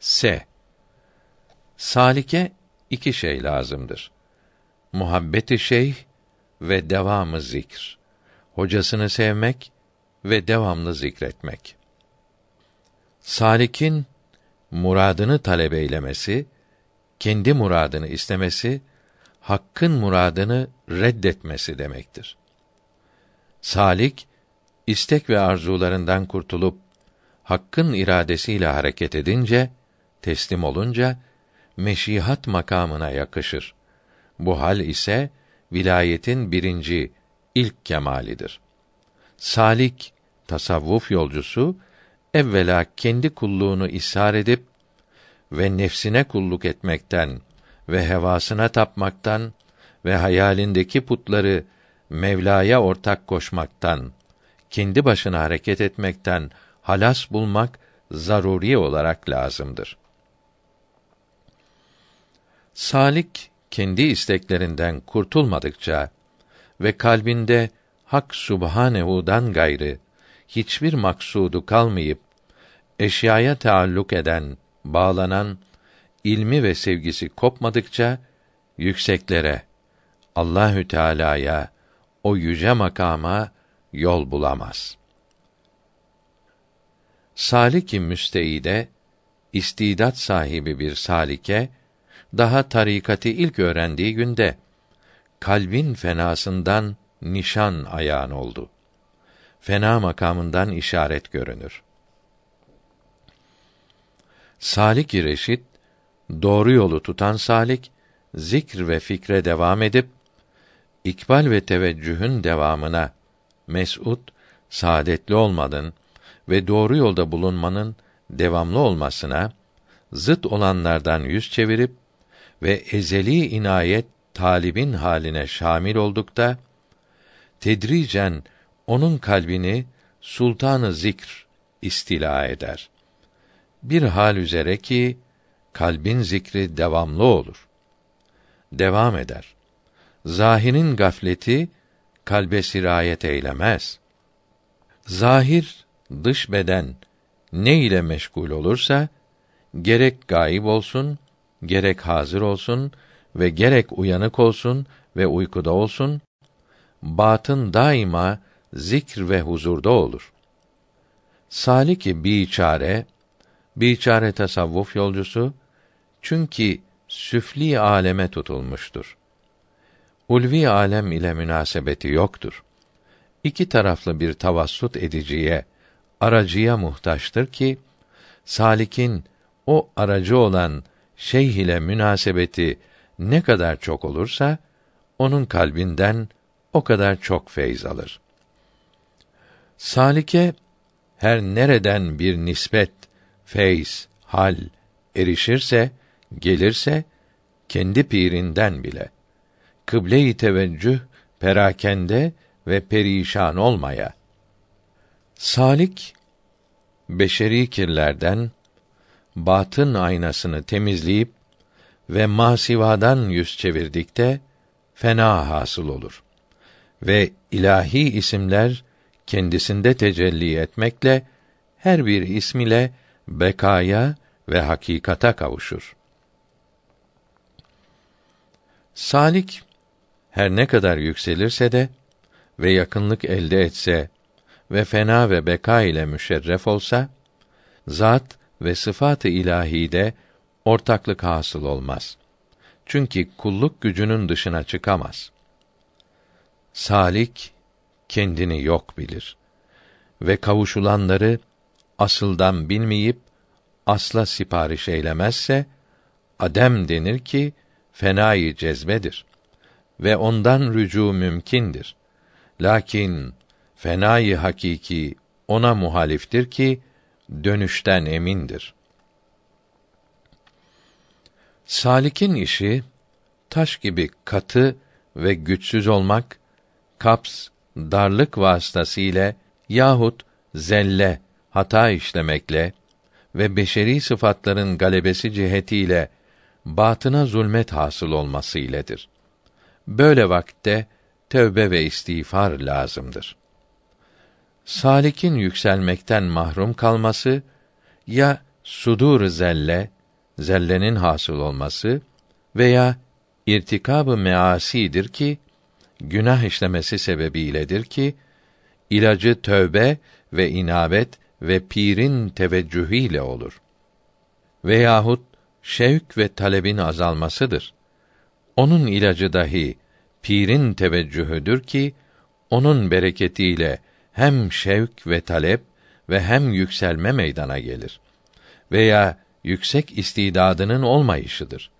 S. Salike iki şey lazımdır. Muhabbeti şeyh ve devamı zikr. Hocasını sevmek ve devamlı zikretmek. Salikin muradını talep eylemesi, kendi muradını istemesi, hakkın muradını reddetmesi demektir. Salik istek ve arzularından kurtulup hakkın iradesiyle hareket edince, teslim olunca meşihat makamına yakışır. Bu hal ise vilayetin birinci ilk kemalidir. Salik tasavvuf yolcusu evvela kendi kulluğunu ishar edip ve nefsine kulluk etmekten ve hevasına tapmaktan ve hayalindeki putları Mevla'ya ortak koşmaktan, kendi başına hareket etmekten halas bulmak zaruri olarak lazımdır. Salik kendi isteklerinden kurtulmadıkça ve kalbinde Hak Subhanehu'dan gayrı hiçbir maksudu kalmayıp eşyaya taalluk eden, bağlanan ilmi ve sevgisi kopmadıkça yükseklere Allahü Teala'ya o yüce makama yol bulamaz. Salik-i müsteide istidat sahibi bir salike daha tarikati ilk öğrendiği günde kalbin fenasından nişan ayağın oldu. Fena makamından işaret görünür. Salik-i reşit doğru yolu tutan salik zikr ve fikre devam edip ikbal ve teveccühün devamına mes'ud saadetli olmanın ve doğru yolda bulunmanın devamlı olmasına zıt olanlardan yüz çevirip ve ezeli inayet talibin haline şamil oldukta tedricen onun kalbini sultanı zikr istila eder. Bir hal üzere ki kalbin zikri devamlı olur. Devam eder. Zahirin gafleti kalbe sirayet eylemez. Zahir dış beden ne ile meşgul olursa gerek gayib olsun, gerek hazır olsun ve gerek uyanık olsun ve uykuda olsun, batın daima zikr ve huzurda olur. Salik-i biçare, biçare tasavvuf yolcusu, çünkü süfli aleme tutulmuştur. Ulvi alem ile münasebeti yoktur. İki taraflı bir tavassut ediciye, aracıya muhtaçtır ki, salikin o aracı olan şeyh ile münasebeti ne kadar çok olursa, onun kalbinden o kadar çok feyz alır. Salike her nereden bir nispet, feyz, hal erişirse, gelirse kendi pirinden bile kıble-i teveccüh perakende ve perişan olmaya salik beşeri kirlerden batın aynasını temizleyip ve masivadan yüz çevirdikte fena hasıl olur ve ilahi isimler kendisinde tecelli etmekle her bir ism ile bekaya ve hakikata kavuşur. Salik her ne kadar yükselirse de ve yakınlık elde etse ve fena ve beka ile müşerref olsa zat ve sıfat-ı ilahide ortaklık hasıl olmaz. Çünkü kulluk gücünün dışına çıkamaz. Salik kendini yok bilir ve kavuşulanları asıldan bilmeyip asla sipariş eylemezse adem denir ki fenayı cezbedir ve ondan rücu mümkindir. Lakin fenayı hakiki ona muhaliftir ki dönüşten emindir. Salik'in işi taş gibi katı ve güçsüz olmak, kaps, darlık vasıtasıyla yahut zelle, hata işlemekle ve beşeri sıfatların galebesi cihetiyle batına zulmet hasıl olması iledir. Böyle vakitte tövbe ve istiğfar lazımdır. Salik'in yükselmekten mahrum kalması ya sudur zelle, zellenin hasıl olması veya irtikabı measidir ki günah işlemesi sebebiyledir ki ilacı tövbe ve inabet ve pirin teveccühüyle olur. Veyahut şevk ve talebin azalmasıdır. Onun ilacı dahi pirin teveccühüdür ki onun bereketiyle hem şevk ve talep ve hem yükselme meydana gelir. Veya yüksek istidadının olmayışıdır.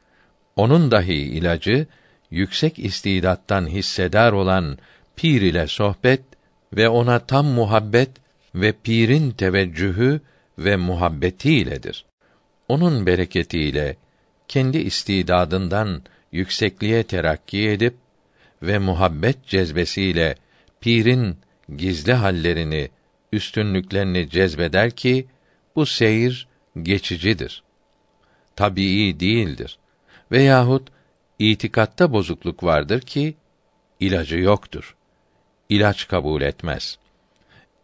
Onun dahi ilacı yüksek istidattan hissedar olan pir ile sohbet ve ona tam muhabbet ve pirin teveccühü ve muhabbeti iledir. Onun bereketiyle kendi istidadından yüksekliğe terakki edip ve muhabbet cezbesiyle pirin gizli hallerini, üstünlüklerini cezbeder ki bu seyir geçicidir. Tabii değildir. Veyahut itikatta bozukluk vardır ki ilacı yoktur. İlaç kabul etmez.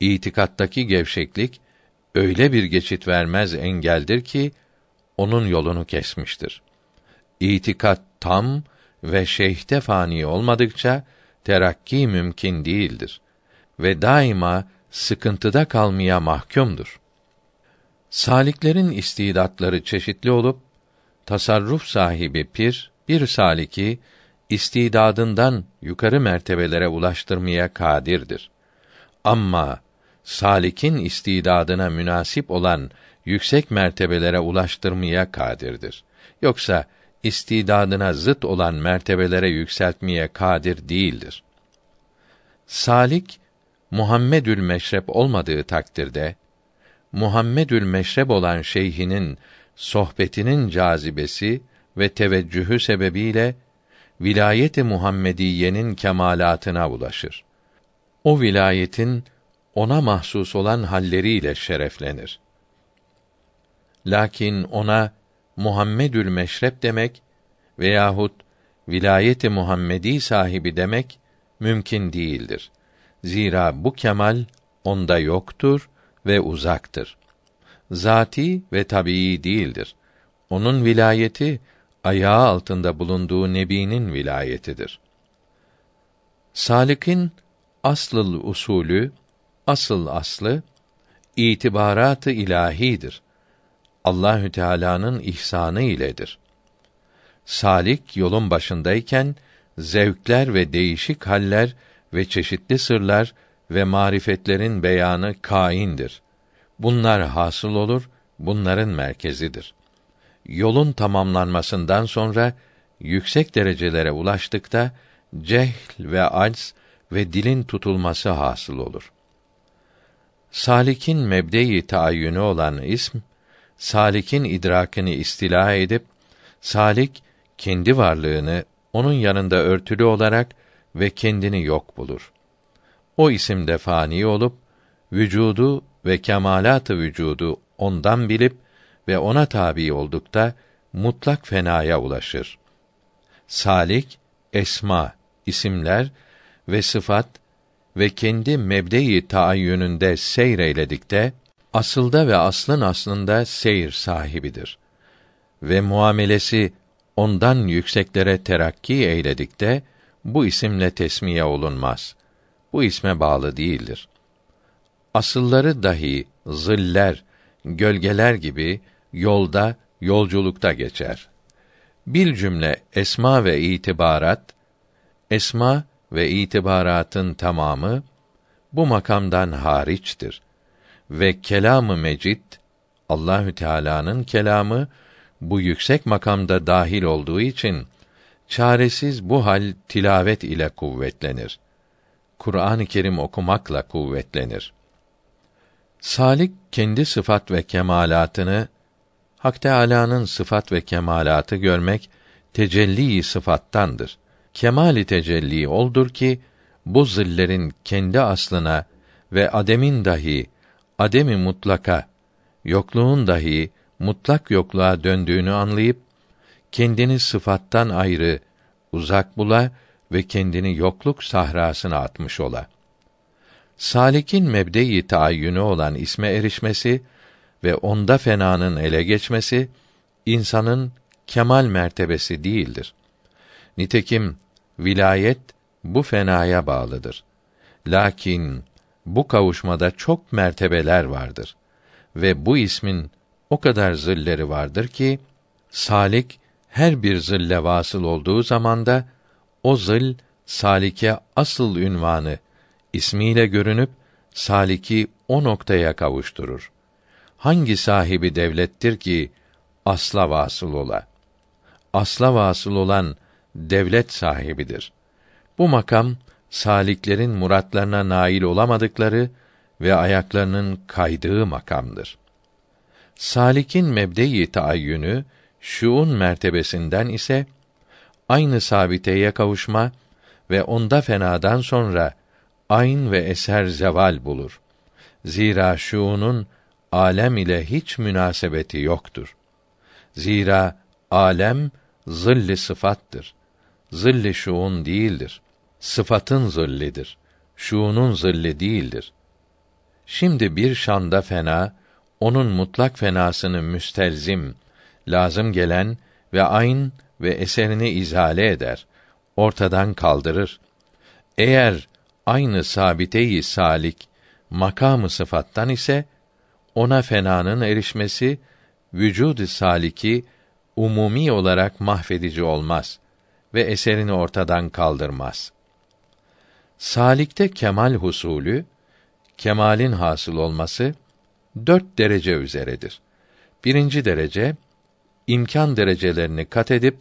İtikattaki gevşeklik öyle bir geçit vermez engeldir ki onun yolunu kesmiştir. İtikat tam ve şeyhte fani olmadıkça terakki mümkün değildir ve daima sıkıntıda kalmaya mahkumdur. Saliklerin istidatları çeşitli olup tasarruf sahibi pir bir saliki istidadından yukarı mertebelere ulaştırmaya kadirdir. Ama salikin istidadına münasip olan yüksek mertebelere ulaştırmaya kadirdir. Yoksa istidadına zıt olan mertebelere yükseltmeye kadir değildir. Salik Muhammedül Meşrep olmadığı takdirde Muhammedül Meşrep olan şeyhinin sohbetinin cazibesi ve teveccühü sebebiyle vilayeti Muhammediyenin kemalatına ulaşır. O vilayetin ona mahsus olan halleriyle şereflenir. Lakin ona Muhammedül Meşrep demek veyahut vilayeti Muhammedi sahibi demek mümkün değildir. Zira bu kemal onda yoktur ve uzaktır. Zati ve tabii değildir. Onun vilayeti ayağı altında bulunduğu nebinin vilayetidir. Salik'in asıl usulü, asıl aslı itibaratı ilahidir. Allahü Teala'nın ihsanı iledir. Salik yolun başındayken zevkler ve değişik haller ve çeşitli sırlar ve marifetlerin beyanı kaindir. Bunlar hasıl olur, bunların merkezidir. Yolun tamamlanmasından sonra yüksek derecelere ulaştıkta cehl ve acz ve dilin tutulması hasıl olur. Salik'in mebde-i taayyünü olan ism, salikin idrakini istila edip salik kendi varlığını onun yanında örtülü olarak ve kendini yok bulur. O isimde fani olup vücudu ve kemalatı vücudu ondan bilip ve ona tabi oldukta mutlak fenaya ulaşır. Salik esma isimler ve sıfat ve kendi mebde-i taayyününde seyreyledikte asılda ve aslın aslında seyir sahibidir. Ve muamelesi ondan yükseklere terakki eyledikte bu isimle tesmiye olunmaz. Bu isme bağlı değildir. Asılları dahi ziller, gölgeler gibi yolda, yolculukta geçer. Bir cümle esma ve itibarat, esma ve itibaratın tamamı bu makamdan hariçtir ve kelamı mecid Allahü Teala'nın kelamı bu yüksek makamda dahil olduğu için çaresiz bu hal tilavet ile kuvvetlenir. Kur'an-ı Kerim okumakla kuvvetlenir. Salik kendi sıfat ve kemalatını Hak Teâlâ'nın sıfat ve kemalatı görmek tecelli sıfattandır. Kemali tecelli oldur ki bu zillerin kendi aslına ve ademin dahi ademi mutlaka yokluğun dahi mutlak yokluğa döndüğünü anlayıp kendini sıfattan ayrı uzak bula ve kendini yokluk sahrasına atmış ola. Salik'in mebde-i taayyünü olan isme erişmesi ve onda fenanın ele geçmesi insanın kemal mertebesi değildir. Nitekim vilayet bu fenaya bağlıdır. Lakin bu kavuşmada çok mertebeler vardır ve bu ismin o kadar zilleri vardır ki salik her bir zille vasıl olduğu zamanda o zil salike asıl ünvanı ismiyle görünüp saliki o noktaya kavuşturur. Hangi sahibi devlettir ki asla vasıl ola? Asla vasıl olan devlet sahibidir. Bu makam saliklerin muratlarına nail olamadıkları ve ayaklarının kaydığı makamdır. Salikin mebde-i taayyünü şuun mertebesinden ise aynı sabiteye kavuşma ve onda fenadan sonra ayn ve eser zeval bulur. Zira şuunun alem ile hiç münasebeti yoktur. Zira alem zilli sıfattır. Zilli şuun değildir. Sıfatın zillidir. Şuunun zilli değildir. Şimdi bir şanda fena, onun mutlak fenasını müstelzim, lazım gelen ve ayn ve eserini izale eder, ortadan kaldırır. Eğer aynı sabiteyi salik makamı sıfattan ise ona fenanın erişmesi vücud saliki umumi olarak mahvedici olmaz ve eserini ortadan kaldırmaz. Salikte kemal husulü kemalin hasıl olması dört derece üzeredir. Birinci derece imkan derecelerini kat edip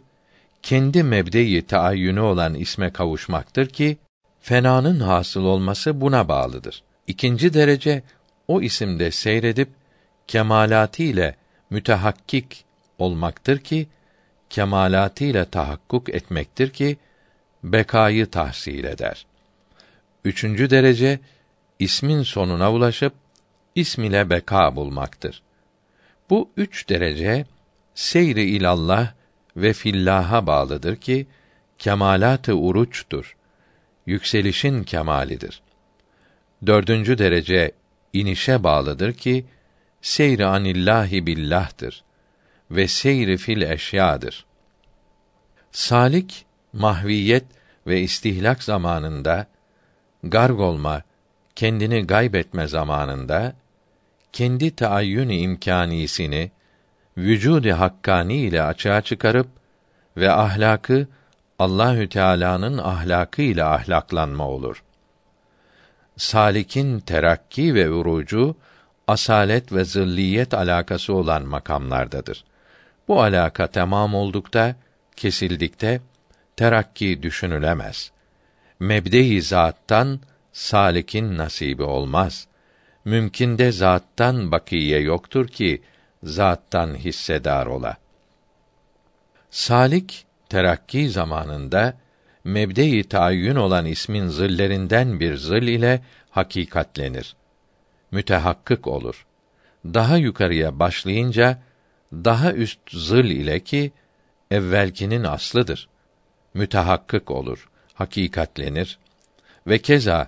kendi mebdeyi taayyünü olan isme kavuşmaktır ki fenanın hasıl olması buna bağlıdır. İkinci derece o isimde seyredip kemalatı ile mütehakkik olmaktır ki kemalatı ile tahakkuk etmektir ki bekayı tahsil eder. Üçüncü derece ismin sonuna ulaşıp ism ile beka bulmaktır. Bu üç derece seyri ilallah ve fillaha bağlıdır ki kemalat-ı uruçtur. Yükselişin kemalidir. Dördüncü derece inişe bağlıdır ki seyri anillahi billah'tır ve seyri fil eşyadır. Salik mahviyet ve istihlak zamanında garg olma, kendini gaybetme zamanında kendi taayyün imkanisini vücudi hakkani ile açığa çıkarıp ve ahlakı Allahü Teala'nın ahlakı ile ahlaklanma olur. Salikin terakki ve urucu asalet ve zilliyet alakası olan makamlardadır. Bu alaka tamam oldukta, kesildikte terakki düşünülemez. Mebde-i zattan salikin nasibi olmaz. Mümkinde zattan bakiye yoktur ki zattan hissedar ola. Salik terakki zamanında mebde-i tayyün olan ismin zillerinden bir zil ile hakikatlenir. Mütehakkık olur. Daha yukarıya başlayınca daha üst zil ile ki evvelkinin aslıdır. Mütehakkık olur, hakikatlenir ve keza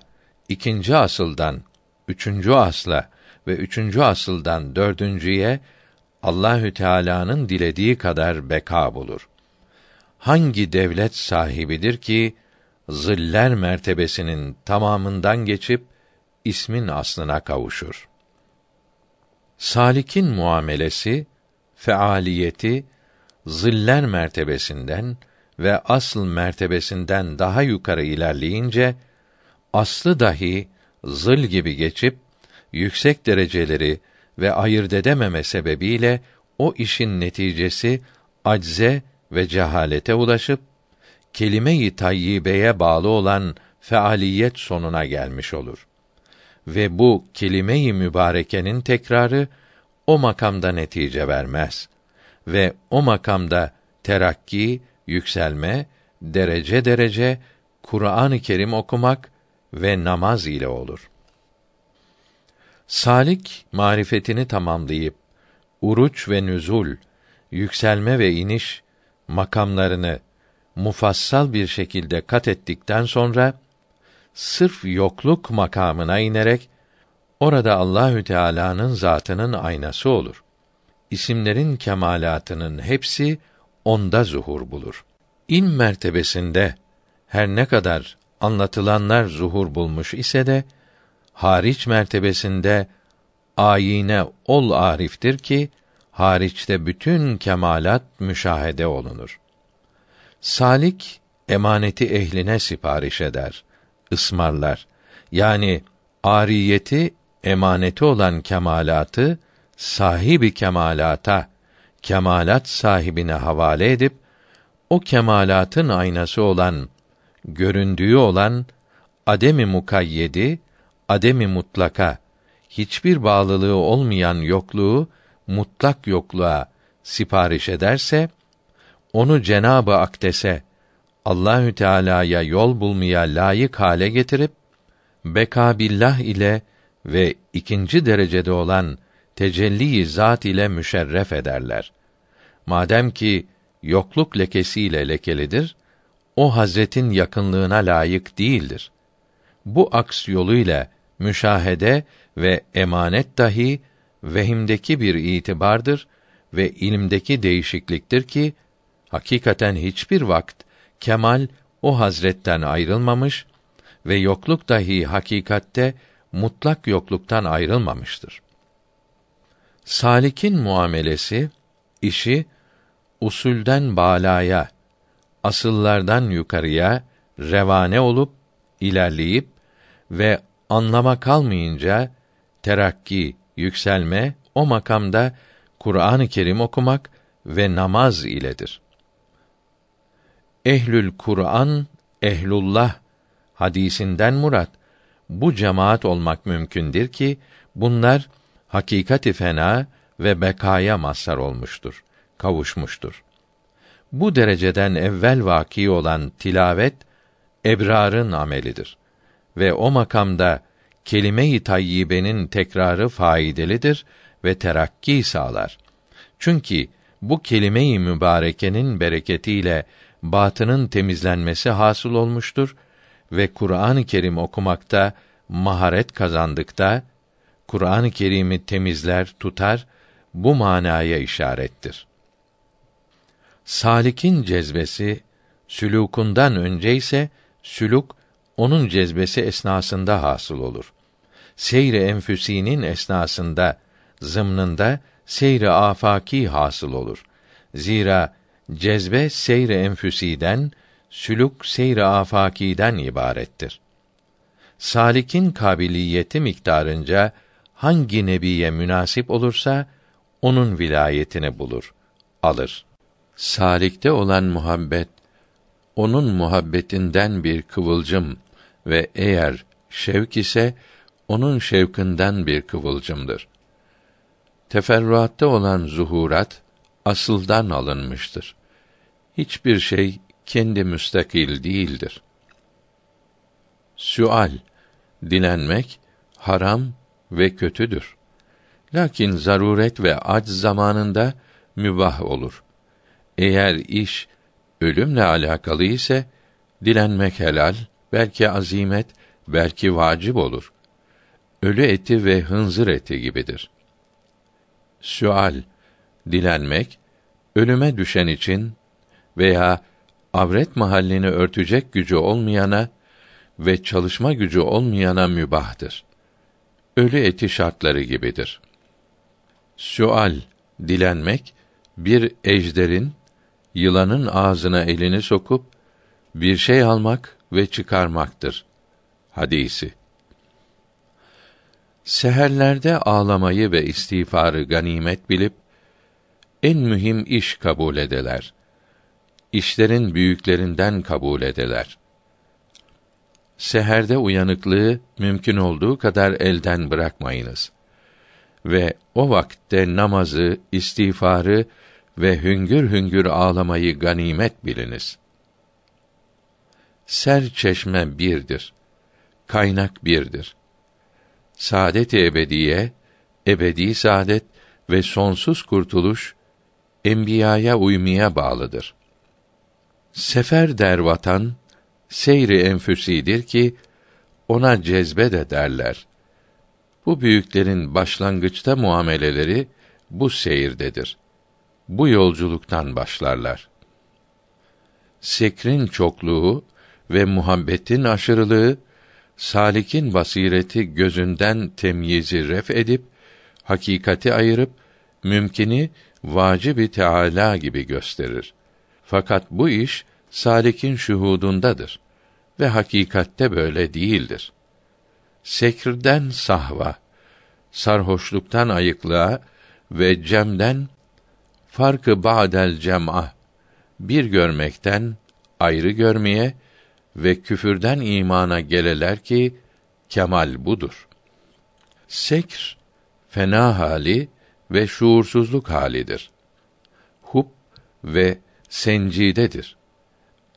ikinci asıldan üçüncü asla ve üçüncü asıldan dördüncüye Allahü Teala'nın dilediği kadar beka bulur. Hangi devlet sahibidir ki ziller mertebesinin tamamından geçip ismin aslına kavuşur? Salikin muamelesi, fealiyeti ziller mertebesinden ve asıl mertebesinden daha yukarı ilerleyince aslı dahi zıl gibi geçip yüksek dereceleri ve ayırt edememe sebebiyle o işin neticesi acze ve cehalete ulaşıp kelime-i tayyibeye bağlı olan fealiyet sonuna gelmiş olur. Ve bu kelime-i mübarekenin tekrarı o makamda netice vermez ve o makamda terakki, yükselme, derece derece Kur'an-ı Kerim okumak ve namaz ile olur. Salik marifetini tamamlayıp uruç ve nüzul, yükselme ve iniş makamlarını mufassal bir şekilde kat ettikten sonra sırf yokluk makamına inerek Orada Allahü Teala'nın zatının aynası olur. İsimlerin kemalatının hepsi onda zuhur bulur. İlm mertebesinde her ne kadar anlatılanlar zuhur bulmuş ise de hariç mertebesinde ayine ol ariftir ki hariçte bütün kemalat müşahede olunur. Salik emaneti ehline sipariş eder, ısmarlar. Yani ariyeti emaneti olan kemalatı sahibi kemalata, kemalat sahibine havale edip o kemalatın aynası olan, göründüğü olan ademi mukayyedi, ademi mutlaka, hiçbir bağlılığı olmayan yokluğu mutlak yokluğa sipariş ederse onu Cenabı Akdes'e Allahü Teala'ya yol bulmaya layık hale getirip beka billah ile ve ikinci derecede olan tecelli zat ile müşerref ederler. Madem ki yokluk lekesiyle lekelidir, o Hazretin yakınlığına layık değildir. Bu aks yoluyla müşahede ve emanet dahi vehimdeki bir itibardır ve ilimdeki değişikliktir ki hakikaten hiçbir vakt kemal o hazretten ayrılmamış ve yokluk dahi hakikatte mutlak yokluktan ayrılmamıştır. Salikin muamelesi işi usulden balaya, asıllardan yukarıya revane olup ilerleyip ve anlama kalmayınca terakki, yükselme o makamda Kur'an-ı Kerim okumak ve namaz iledir. Ehlül Kur'an, ehlullah hadisinden murat bu cemaat olmak mümkündür ki bunlar hakikati fena ve bekaya mazhar olmuştur, kavuşmuştur. Bu dereceden evvel vaki olan tilavet ebrarın amelidir ve o makamda kelime-i tayyibenin tekrarı faydalıdır ve terakki sağlar. Çünkü bu kelime-i mübarekenin bereketiyle batının temizlenmesi hasıl olmuştur ve Kur'an-ı Kerim okumakta maharet kazandıkta Kur'an-ı Kerim'i temizler, tutar bu manaya işarettir. Salikin cezbesi sülûkundan önce ise sülûk onun cezbesi esnasında hasıl olur. Seyre enfüsinin esnasında zımnında seyre afaki hasıl olur. Zira cezbe seyre enfüsiden, sülük seyre afakiden ibarettir. Salikin kabiliyeti miktarınca hangi nebiye münasip olursa onun vilayetini bulur, alır. Salikte olan muhabbet onun muhabbetinden bir kıvılcım ve eğer şevk ise onun şevkinden bir kıvılcımdır. Teferruatta olan zuhurat asıldan alınmıştır. Hiçbir şey kendi müstakil değildir. Sual dilenmek haram ve kötüdür. Lakin zaruret ve acz zamanında mübah olur. Eğer iş ölümle alakalı ise dilenmek helal, belki azimet, belki vacip olur. Ölü eti ve hınzır eti gibidir. Sual dilenmek ölüme düşen için veya avret mahallini örtecek gücü olmayana ve çalışma gücü olmayana mübahtır. Ölü eti şartları gibidir. Sual dilenmek bir ejderin yılanın ağzına elini sokup bir şey almak ve çıkarmaktır. Hadisi. Seherlerde ağlamayı ve istiğfarı ganimet bilip en mühim iş kabul edeler. İşlerin büyüklerinden kabul edeler. Seherde uyanıklığı mümkün olduğu kadar elden bırakmayınız. Ve o vakitte namazı, istiğfarı ve hüngür hüngür ağlamayı ganimet biliniz. Ser çeşme birdir. Kaynak birdir. Saadet-i ebediye, ebedi saadet ve sonsuz kurtuluş enbiyaya uymaya bağlıdır. Sefer der vatan, seyri enfüsidir ki ona cezbe de derler. Bu büyüklerin başlangıçta muameleleri bu seyirdedir. Bu yolculuktan başlarlar. Sekrin çokluğu ve muhabbetin aşırılığı salikin basireti gözünden temyizi ref edip hakikati ayırıp mümkini vacibi teala gibi gösterir. Fakat bu iş salikin şuhudundadır ve hakikatte böyle değildir. Sekirden sahva, sarhoşluktan ayıklığa ve cemden farkı ba'del cem'a bir görmekten ayrı görmeye ve küfürden imana geleler ki kemal budur. Sekr fena hali ve şuursuzluk halidir. Hub ve sencidedir.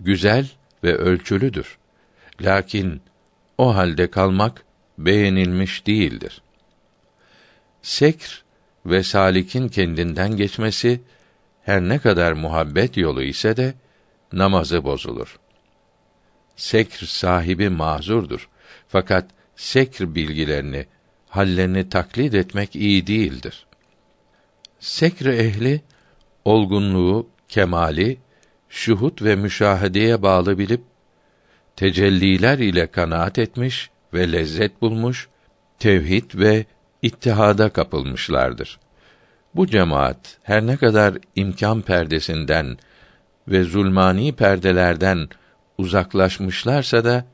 Güzel ve ölçülüdür. Lakin o halde kalmak beğenilmiş değildir. Sekr ve salikin kendinden geçmesi her ne kadar muhabbet yolu ise de namazı bozulur. Sekr sahibi mazurdur. Fakat sekr bilgilerini, hallerini taklit etmek iyi değildir. Sekr ehli olgunluğu, kemali şuhut ve müşahedeye bağlı bilip tecelliler ile kanaat etmiş ve lezzet bulmuş, tevhid ve ittihada kapılmışlardır. Bu cemaat her ne kadar imkan perdesinden ve zulmani perdelerden uzaklaşmışlarsa da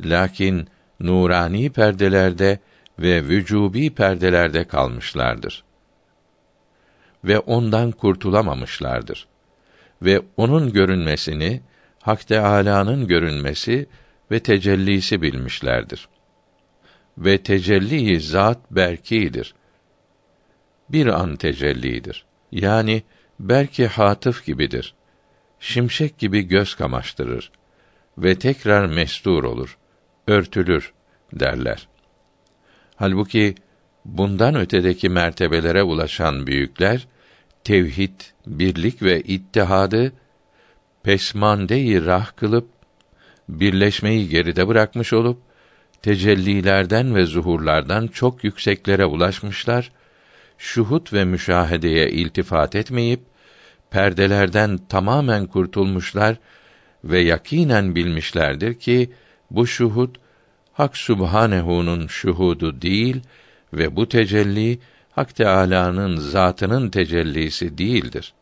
lakin nurani perdelerde ve vücubi perdelerde kalmışlardır. Ve ondan kurtulamamışlardır. Ve onun görünmesini Hak Teâlâ'nın görünmesi ve tecellisi bilmişlerdir. Ve tecelli zat berkidir. Bir an tecellidir. Yani belki hatıf gibidir. Şimşek gibi göz kamaştırır ve tekrar mestur olur, örtülür derler. Halbuki bundan ötedeki mertebelere ulaşan büyükler tevhid, birlik ve ittihadı pesmande-i rah kılıp birleşmeyi geride bırakmış olup tecellilerden ve zuhurlardan çok yükseklere ulaşmışlar. Şuhut ve müşahedeye iltifat etmeyip perdelerden tamamen kurtulmuşlar ve yakinen bilmişlerdir ki bu şuhud Hak Subhanehu'nun şuhudu değil ve bu tecelli Hak Teâlâ'nın zatının tecellisi değildir.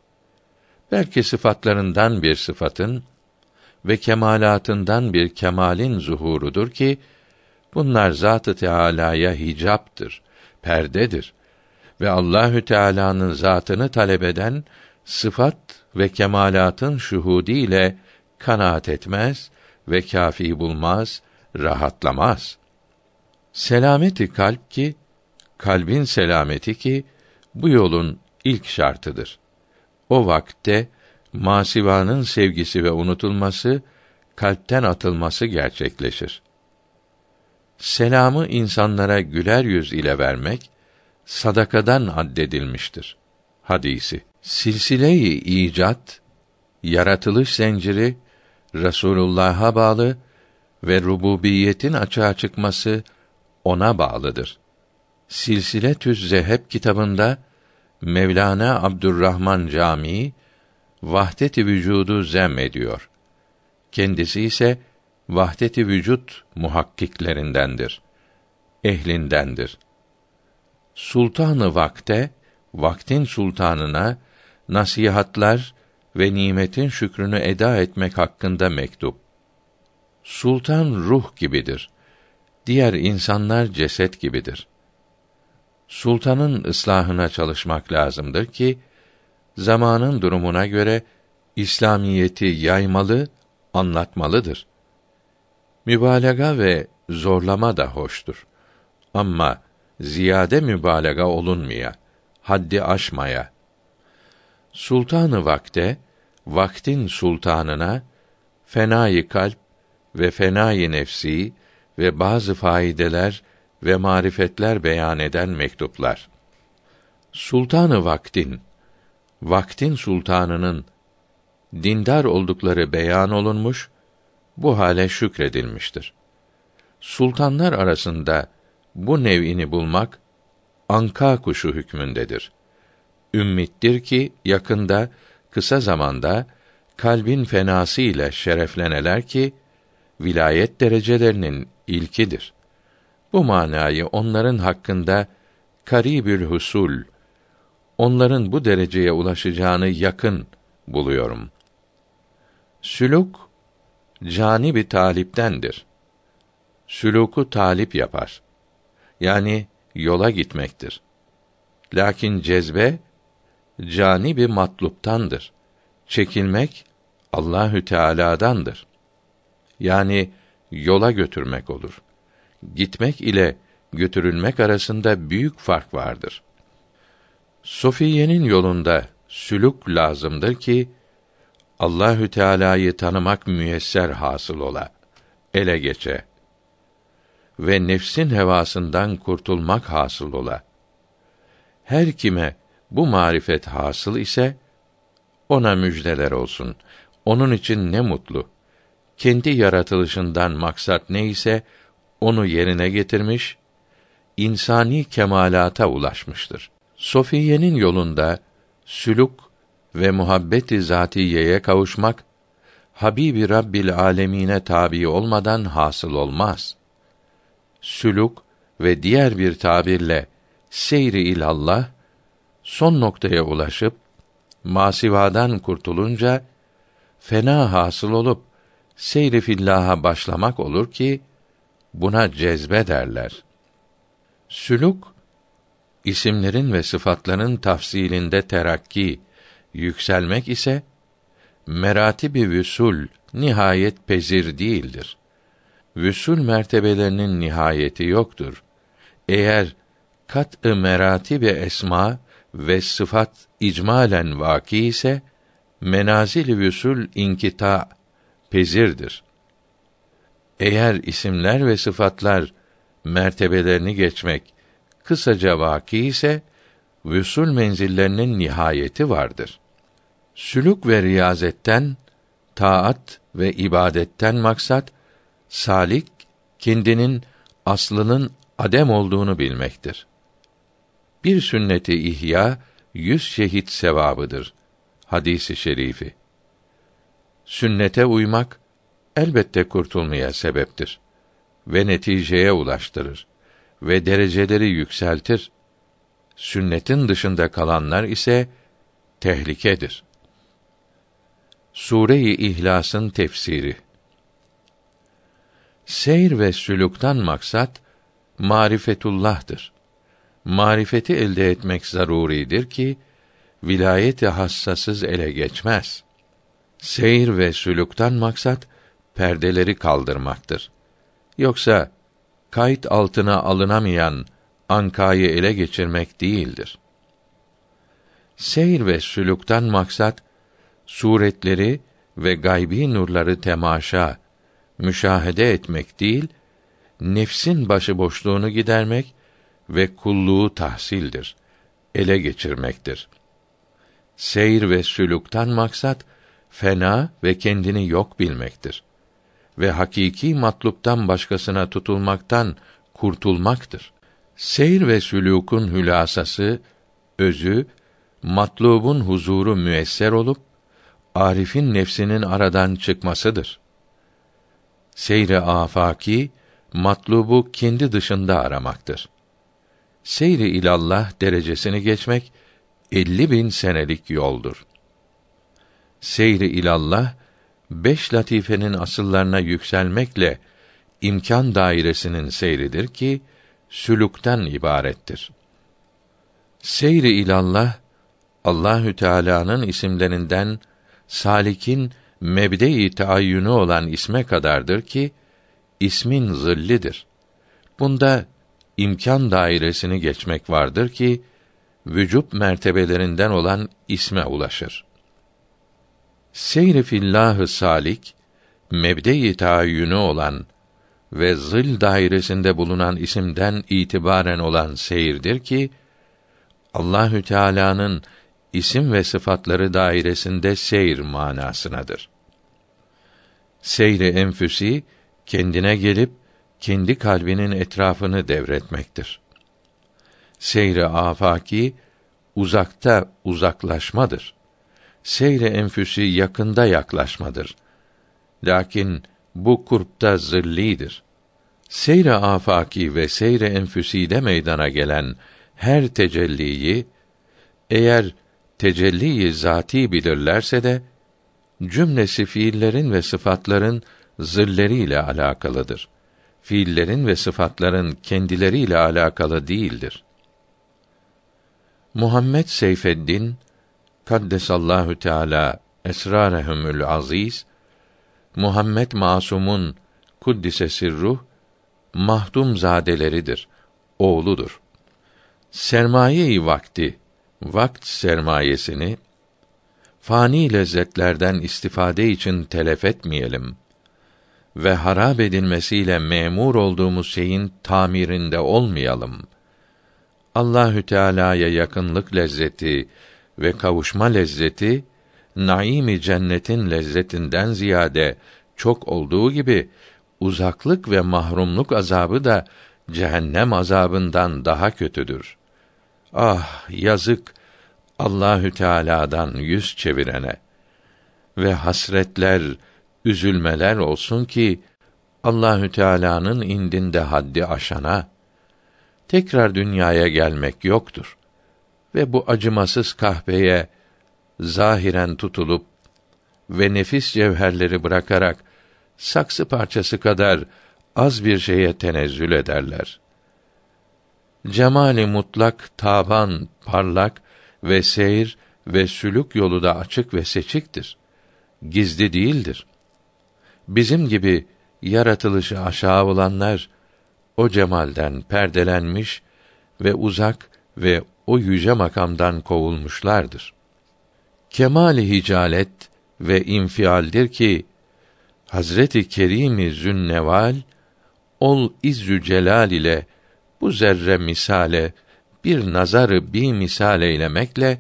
Belki sıfatlarından bir sıfatın ve kemalatından bir kemalin zuhurudur ki bunlar zatı Teâlâ'ya hicaptır, perdedir ve Allahü Teala'nın zatını talep eden sıfat ve kemalatın şuhudi ile kanaat etmez ve kafi bulmaz, rahatlamaz. Selameti kalp ki kalbin selameti ki bu yolun ilk şartıdır. O vakte masivanın sevgisi ve unutulması, kalpten atılması gerçekleşir. Selamı insanlara güler yüz ile vermek sadakadan addedilmiştir. Hadisi. Silsile-i icat, yaratılış zinciri Resulullah'a bağlı ve rububiyetin açığa çıkması ona bağlıdır. Silsile Tüz Zeheb kitabında Mevlana Abdurrahman Camii vahdet-i vücudu zem ediyor. Kendisi ise vahdet-i vücut muhakkiklerindendir. Ehlindendir. Sultanı vakte, vaktin sultanına nasihatlar ve nimetin şükrünü eda etmek hakkında mektup. Sultan ruh gibidir. Diğer insanlar ceset gibidir. Sultanın ıslahına çalışmak lazımdır ki zamanın durumuna göre İslamiyeti yaymalı, anlatmalıdır. Mübalağa ve zorlama da hoştur. Ama ziyade mübalağa olunmaya, haddi aşmaya. Sultanı vakte, vaktin sultanına fenayı kalp ve fenayı nefsi ve bazı faydeler ve marifetler beyan eden mektuplar. Sultanı vaktin, vaktin sultanının dindar oldukları beyan olunmuş, bu hale şükredilmiştir. Sultanlar arasında bu nev'ini bulmak anka kuşu hükmündedir. Ümmittir ki yakında kısa zamanda kalbin fenası ile şerefleneler ki vilayet derecelerinin ilkidir. Bu manayı onların hakkında karibül husul onların bu dereceye ulaşacağını yakın buluyorum. Süluk cani bir taliptendir. Süluku talip yapar. Yani yola gitmektir. Lakin cezbe cani bir matluptandır. Çekilmek Allahü Teala'dandır. Yani yola götürmek olur. Gitmek ile götürülmek arasında büyük fark vardır. Sofiye'nin yolunda sülük lazımdır ki Allahü Teala'yı tanımak müyesser hasıl ola, ele geçe ve nefsin hevasından kurtulmak hasıl ola. Her kime bu marifet hasıl ise ona müjdeler olsun. Onun için ne mutlu. Kendi yaratılışından maksat neyse onu yerine getirmiş, insani kemalata ulaşmıştır. Sofiye'nin yolunda sülük ve muhabbeti zatiyeye kavuşmak Habibi Rabbil alemine tabi olmadan hasıl olmaz. Sülük ve diğer bir tabirle seyri ilallah son noktaya ulaşıp masivadan kurtulunca fena hasıl olup seyri fillaha başlamak olur ki buna cezbe derler. Sülük isimlerin ve sıfatların tafsilinde terakki, yükselmek ise meratibi vüsul nihayet pezir değildir. Vüsul mertebelerinin nihayeti yoktur. Eğer kat-ı meratibi esma ve sıfat icmalen vaki ise menazil vüsul inkita pezirdir. Eğer isimler ve sıfatlar mertebelerini geçmek kısaca vaki ise vüsul menzillerinin nihayeti vardır. Sülük ve riyazetten, taat ve ibadetten maksat salik kendinin aslının adem olduğunu bilmektir. Bir sünneti ihya yüz şehit sevabıdır. Hadisi şerifi. Sünnete uymak elbette kurtulmaya sebeptir ve neticeye ulaştırır ve dereceleri yükseltir. Sünnetin dışında kalanlar ise tehlikedir. Sure-i İhlas'ın tefsiri Seyr ve sülükten maksat marifetullah'tır. Marifeti elde etmek zaruridir ki vilayeti hassasız ele geçmez. Seyir ve sülükten maksat perdeleri kaldırmaktır. Yoksa kayıt altına alınamayan ankayı ele geçirmek değildir. Seyir ve sülükten maksat suretleri ve gaybi nurları temaşa, müşahede etmek değil, nefsin başıboşluğunu gidermek ve kulluğu tahsildir, ele geçirmektir. Seyir ve sülükten maksat fena ve kendini yok bilmektir ve hakiki matluptan başkasına tutulmaktan kurtulmaktır. Seyr ve sülûkun hülasası, özü, matlubun huzuru müesser olup, arifin nefsinin aradan çıkmasıdır. Seyre afaki, matlubu kendi dışında aramaktır. Seyri ilallah derecesini geçmek, elli bin senelik yoldur. Seyri ilallah, beş latifenin asıllarına yükselmekle imkan dairesinin seyridir ki sülükten ibarettir. Seyri ilallah Allahü Teala'nın isimlerinden salikin mebde-i taayyünü olan isme kadardır ki ismin zillidir. Bunda imkan dairesini geçmek vardır ki vücut mertebelerinden olan isme ulaşır. Seyri fillahı salik mebde-i taayyünü olan ve zil dairesinde bulunan isimden itibaren olan seyirdir ki Allahü Teala'nın isim ve sıfatları dairesinde seyir manasınadır. Seyri enfüsi kendine gelip kendi kalbinin etrafını devretmektir. Seyre afaki uzakta uzaklaşmadır. Seyre enfüsi yakında yaklaşmadır. Lakin bu kurpta zillidir. Seyre afaki ve seyre enfüside meydana gelen her tecelliyi eğer tecelliyi zati bilirlerse de cümlesi fiillerin ve sıfatların zilleriyle alakalıdır. Fiillerin ve sıfatların kendileriyle alakalı değildir. Muhammed Seyfeddin Kaddesallahu Teala esrarehumül aziz Muhammed Masum'un kuddise sirruh mahdum zadeleridir. Oğludur. Sermaye-i vakti, vakt sermayesini fani lezzetlerden istifade için telef etmeyelim ve harap edilmesiyle memur olduğumuz şeyin tamirinde olmayalım. Allahü Teala'ya yakınlık lezzeti ve kavuşma lezzeti naimi cennetin lezzetinden ziyade çok olduğu gibi uzaklık ve mahrumluk azabı da cehennem azabından daha kötüdür. Ah yazık Allahü Teala'dan yüz çevirene ve hasretler, üzülmeler olsun ki Allahü Teala'nın indinde haddi aşana tekrar dünyaya gelmek yoktur ve bu acımasız kahpeye zahiren tutulup ve nefis cevherleri bırakarak saksı parçası kadar az bir şeye tenezzül ederler. Cemali mutlak taban parlak ve seyir ve sülük yolu da açık ve seçiktir. Gizli değildir. Bizim gibi yaratılışı aşağı olanlar o cemalden perdelenmiş ve uzak ve o yüce makamdan kovulmuşlardır. Kemali hicalet ve infialdir ki Hazreti Kerimi Zünneval ol izzü celal ile bu zerre misale bir nazarı bir misal eylemekle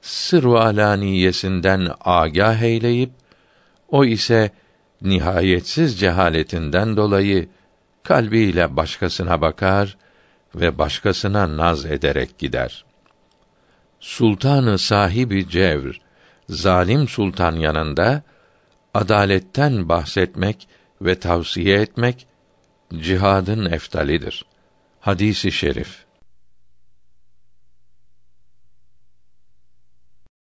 sır alaniyesinden agah eyleyip o ise nihayetsiz cehaletinden dolayı kalbiyle başkasına bakar ve başkasına naz ederek gider. Sultanı sahibi cevr, zalim sultan yanında adaletten bahsetmek ve tavsiye etmek cihadın eftalidir. Hadisi şerif